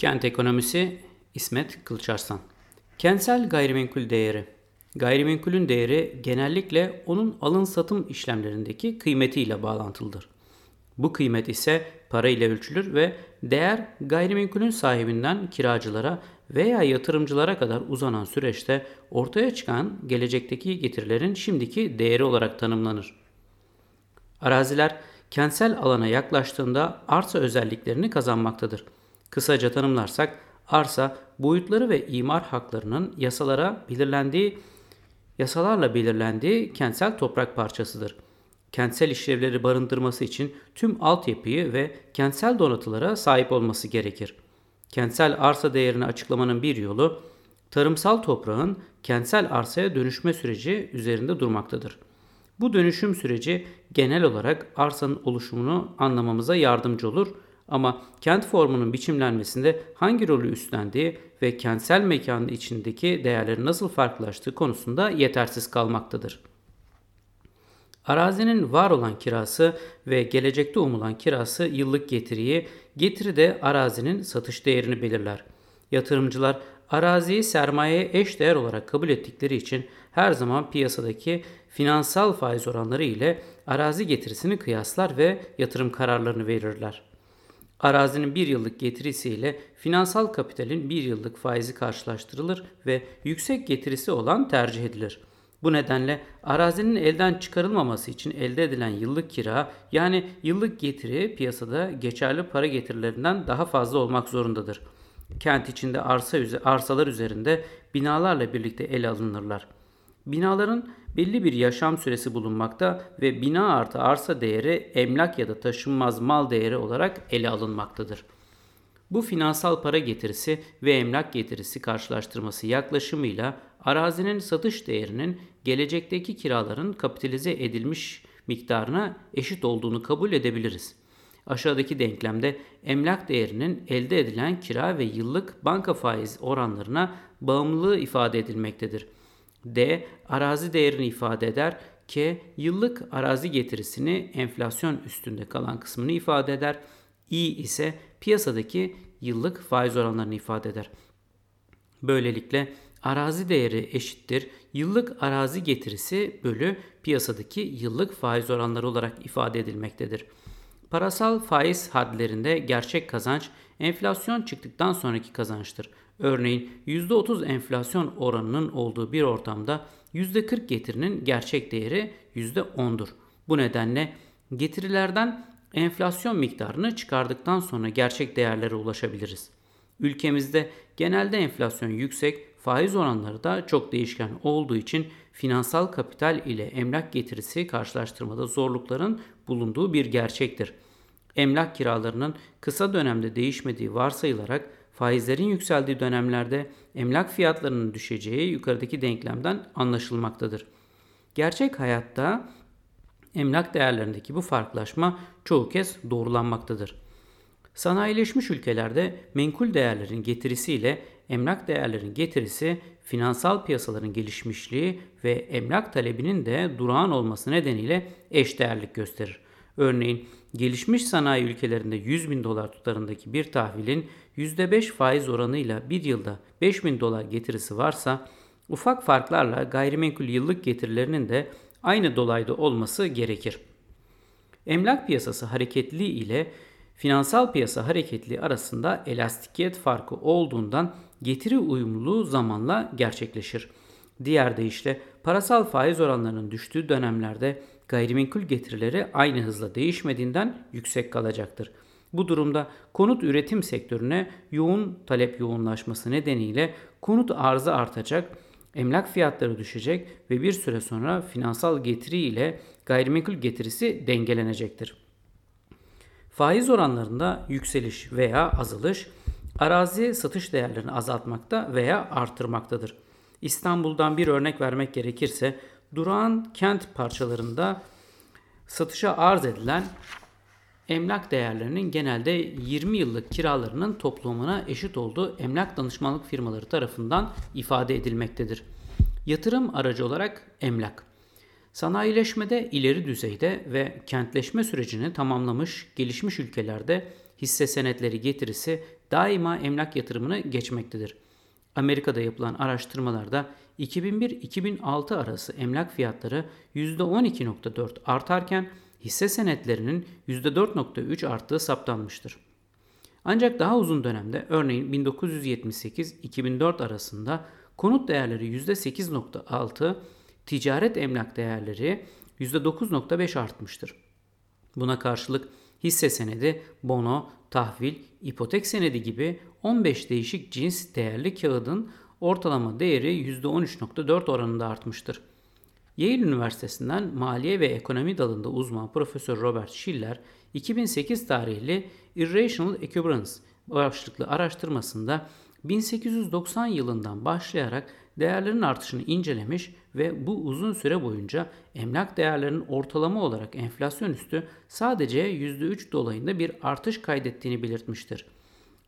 Kent Ekonomisi İsmet Kılıçarslan Kentsel gayrimenkul değeri Gayrimenkulün değeri genellikle onun alın satım işlemlerindeki kıymetiyle bağlantılıdır. Bu kıymet ise para ile ölçülür ve değer gayrimenkulün sahibinden kiracılara veya yatırımcılara kadar uzanan süreçte ortaya çıkan gelecekteki getirilerin şimdiki değeri olarak tanımlanır. Araziler kentsel alana yaklaştığında arsa özelliklerini kazanmaktadır. Kısaca tanımlarsak arsa boyutları ve imar haklarının yasalara belirlendiği yasalarla belirlendiği kentsel toprak parçasıdır. Kentsel işlevleri barındırması için tüm altyapıyı ve kentsel donatılara sahip olması gerekir. Kentsel arsa değerini açıklamanın bir yolu tarımsal toprağın kentsel arsaya dönüşme süreci üzerinde durmaktadır. Bu dönüşüm süreci genel olarak arsanın oluşumunu anlamamıza yardımcı olur ama kent formunun biçimlenmesinde hangi rolü üstlendiği ve kentsel mekanın içindeki değerlerin nasıl farklılaştığı konusunda yetersiz kalmaktadır. Arazinin var olan kirası ve gelecekte umulan kirası yıllık getiriyi, getiri de arazinin satış değerini belirler. Yatırımcılar araziyi sermayeye eş değer olarak kabul ettikleri için her zaman piyasadaki finansal faiz oranları ile arazi getirisini kıyaslar ve yatırım kararlarını verirler. Arazinin bir yıllık getirisiyle finansal kapitalin bir yıllık faizi karşılaştırılır ve yüksek getirisi olan tercih edilir. Bu nedenle arazinin elden çıkarılmaması için elde edilen yıllık kira yani yıllık getiri piyasada geçerli para getirilerinden daha fazla olmak zorundadır. Kent içinde arsa arsalar üzerinde binalarla birlikte ele alınırlar. Binaların belli bir yaşam süresi bulunmakta ve bina artı arsa değeri emlak ya da taşınmaz mal değeri olarak ele alınmaktadır. Bu finansal para getirisi ve emlak getirisi karşılaştırması yaklaşımıyla arazinin satış değerinin gelecekteki kiraların kapitalize edilmiş miktarına eşit olduğunu kabul edebiliriz. Aşağıdaki denklemde emlak değerinin elde edilen kira ve yıllık banka faiz oranlarına bağımlılığı ifade edilmektedir. D. Arazi değerini ifade eder. K. Yıllık arazi getirisini enflasyon üstünde kalan kısmını ifade eder. I ise piyasadaki yıllık faiz oranlarını ifade eder. Böylelikle arazi değeri eşittir yıllık arazi getirisi bölü piyasadaki yıllık faiz oranları olarak ifade edilmektedir. Parasal faiz hadlerinde gerçek kazanç enflasyon çıktıktan sonraki kazançtır. Örneğin %30 enflasyon oranının olduğu bir ortamda %40 getirinin gerçek değeri %10'dur. Bu nedenle getirilerden enflasyon miktarını çıkardıktan sonra gerçek değerlere ulaşabiliriz. Ülkemizde genelde enflasyon yüksek, faiz oranları da çok değişken olduğu için finansal kapital ile emlak getirisi karşılaştırmada zorlukların bulunduğu bir gerçektir. Emlak kiralarının kısa dönemde değişmediği varsayılarak faizlerin yükseldiği dönemlerde emlak fiyatlarının düşeceği yukarıdaki denklemden anlaşılmaktadır. Gerçek hayatta emlak değerlerindeki bu farklılaşma çoğu kez doğrulanmaktadır. Sanayileşmiş ülkelerde menkul değerlerin getirisiyle emlak değerlerin getirisi finansal piyasaların gelişmişliği ve emlak talebinin de durağan olması nedeniyle eşdeğerlik gösterir. Örneğin gelişmiş sanayi ülkelerinde 100 bin dolar tutarındaki bir tahvilin %5 faiz oranıyla bir yılda 5 bin dolar getirisi varsa ufak farklarla gayrimenkul yıllık getirilerinin de aynı dolayda olması gerekir. Emlak piyasası hareketli ile finansal piyasa hareketli arasında elastikiyet farkı olduğundan getiri uyumluluğu zamanla gerçekleşir. Diğer deyişle parasal faiz oranlarının düştüğü dönemlerde gayrimenkul getirileri aynı hızla değişmediğinden yüksek kalacaktır. Bu durumda konut üretim sektörüne yoğun talep yoğunlaşması nedeniyle konut arzı artacak, emlak fiyatları düşecek ve bir süre sonra finansal getiri ile gayrimenkul getirisi dengelenecektir. Faiz oranlarında yükseliş veya azalış arazi satış değerlerini azaltmakta veya artırmaktadır. İstanbul'dan bir örnek vermek gerekirse durağan kent parçalarında satışa arz edilen emlak değerlerinin genelde 20 yıllık kiralarının toplamına eşit olduğu emlak danışmanlık firmaları tarafından ifade edilmektedir. Yatırım aracı olarak emlak. Sanayileşmede ileri düzeyde ve kentleşme sürecini tamamlamış gelişmiş ülkelerde hisse senetleri getirisi daima emlak yatırımını geçmektedir. Amerika'da yapılan araştırmalarda 2001-2006 arası emlak fiyatları %12.4 artarken hisse senetlerinin %4.3 arttığı saptanmıştır. Ancak daha uzun dönemde örneğin 1978-2004 arasında konut değerleri %8.6, ticaret emlak değerleri %9.5 artmıştır. Buna karşılık hisse senedi, bono, tahvil, ipotek senedi gibi 15 değişik cins değerli kağıdın ortalama değeri %13.4 oranında artmıştır. Yale Üniversitesi'nden maliye ve ekonomi dalında uzman Profesör Robert Schiller 2008 tarihli Irrational Exuberance başlıklı araştırmasında 1890 yılından başlayarak değerlerin artışını incelemiş ve bu uzun süre boyunca emlak değerlerinin ortalama olarak enflasyon üstü sadece %3 dolayında bir artış kaydettiğini belirtmiştir.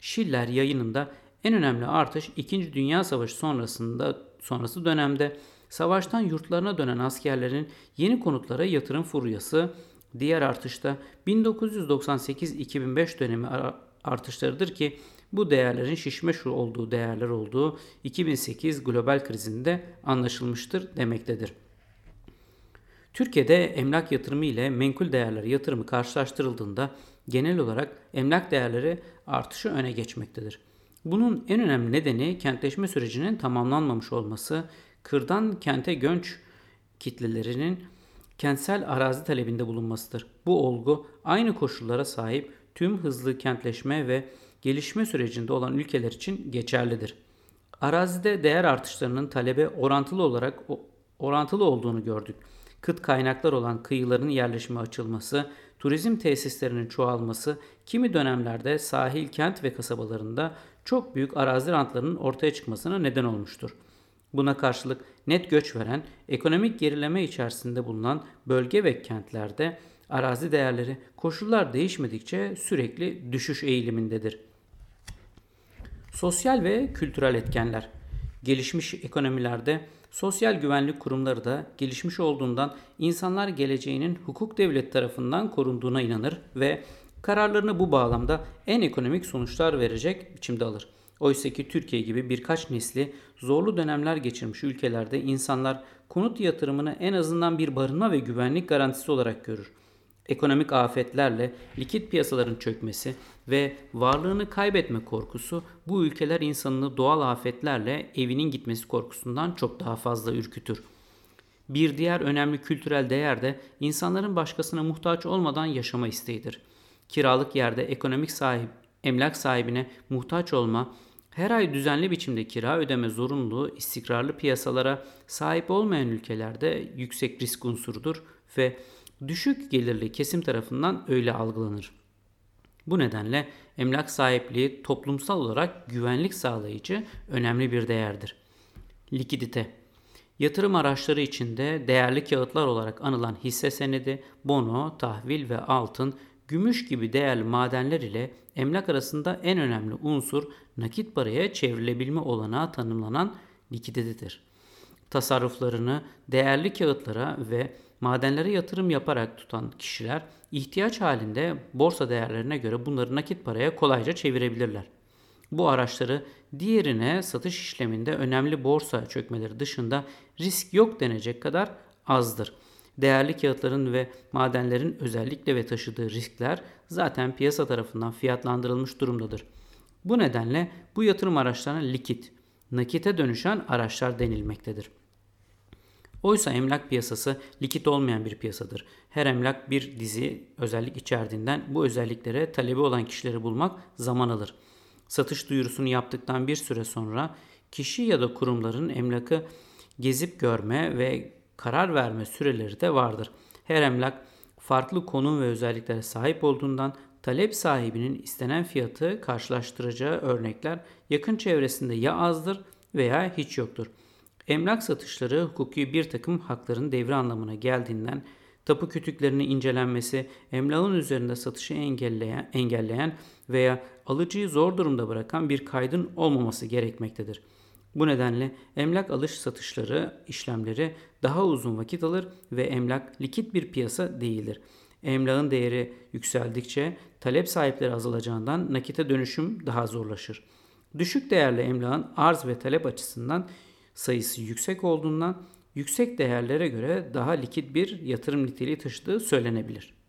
Schiller yayınında en önemli artış 2. Dünya Savaşı sonrasında sonrası dönemde savaştan yurtlarına dönen askerlerin yeni konutlara yatırım furyası, diğer artışta 1998-2005 dönemi artışlarıdır ki bu değerlerin şişme şu olduğu değerler olduğu 2008 global krizinde anlaşılmıştır demektedir. Türkiye'de emlak yatırımı ile menkul değerler yatırımı karşılaştırıldığında genel olarak emlak değerleri artışı öne geçmektedir. Bunun en önemli nedeni kentleşme sürecinin tamamlanmamış olması, kırdan kente göç kitlelerinin kentsel arazi talebinde bulunmasıdır. Bu olgu aynı koşullara sahip tüm hızlı kentleşme ve gelişme sürecinde olan ülkeler için geçerlidir. Arazide değer artışlarının talebe orantılı olarak orantılı olduğunu gördük. Kıt kaynaklar olan kıyıların yerleşime açılması, turizm tesislerinin çoğalması, kimi dönemlerde sahil kent ve kasabalarında çok büyük arazi rantlarının ortaya çıkmasına neden olmuştur. Buna karşılık net göç veren, ekonomik gerileme içerisinde bulunan bölge ve kentlerde arazi değerleri koşullar değişmedikçe sürekli düşüş eğilimindedir. Sosyal ve kültürel etkenler. Gelişmiş ekonomilerde sosyal güvenlik kurumları da gelişmiş olduğundan insanlar geleceğinin hukuk devlet tarafından korunduğuna inanır ve kararlarını bu bağlamda en ekonomik sonuçlar verecek biçimde alır. Oysa ki Türkiye gibi birkaç nesli zorlu dönemler geçirmiş ülkelerde insanlar konut yatırımını en azından bir barınma ve güvenlik garantisi olarak görür ekonomik afetlerle likit piyasaların çökmesi ve varlığını kaybetme korkusu bu ülkeler insanını doğal afetlerle evinin gitmesi korkusundan çok daha fazla ürkütür. Bir diğer önemli kültürel değer de insanların başkasına muhtaç olmadan yaşama isteğidir. Kiralık yerde ekonomik sahip, emlak sahibine muhtaç olma, her ay düzenli biçimde kira ödeme zorunluluğu istikrarlı piyasalara sahip olmayan ülkelerde yüksek risk unsurudur ve düşük gelirli kesim tarafından öyle algılanır. Bu nedenle emlak sahipliği toplumsal olarak güvenlik sağlayıcı önemli bir değerdir. Likidite Yatırım araçları içinde değerli kağıtlar olarak anılan hisse senedi, bono, tahvil ve altın, gümüş gibi değerli madenler ile emlak arasında en önemli unsur nakit paraya çevrilebilme olanağı tanımlanan likiditedir. Tasarruflarını değerli kağıtlara ve madenlere yatırım yaparak tutan kişiler ihtiyaç halinde borsa değerlerine göre bunları nakit paraya kolayca çevirebilirler. Bu araçları diğerine satış işleminde önemli borsa çökmeleri dışında risk yok denecek kadar azdır. Değerli kağıtların ve madenlerin özellikle ve taşıdığı riskler zaten piyasa tarafından fiyatlandırılmış durumdadır. Bu nedenle bu yatırım araçlarına likit, nakite dönüşen araçlar denilmektedir. Oysa emlak piyasası likit olmayan bir piyasadır. Her emlak bir dizi özellik içerdiğinden bu özelliklere talebi olan kişileri bulmak zaman alır. Satış duyurusunu yaptıktan bir süre sonra kişi ya da kurumların emlakı gezip görme ve karar verme süreleri de vardır. Her emlak farklı konum ve özelliklere sahip olduğundan talep sahibinin istenen fiyatı karşılaştıracağı örnekler yakın çevresinde ya azdır veya hiç yoktur. Emlak satışları hukuki bir takım hakların devre anlamına geldiğinden tapu kütüklerinin incelenmesi, emlakın üzerinde satışı engelleyen, engelleyen veya alıcıyı zor durumda bırakan bir kaydın olmaması gerekmektedir. Bu nedenle emlak alış satışları işlemleri daha uzun vakit alır ve emlak likit bir piyasa değildir. Emlakın değeri yükseldikçe talep sahipleri azalacağından nakite dönüşüm daha zorlaşır. Düşük değerli emlakın arz ve talep açısından sayısı yüksek olduğundan yüksek değerlere göre daha likit bir yatırım niteliği taşıdığı söylenebilir.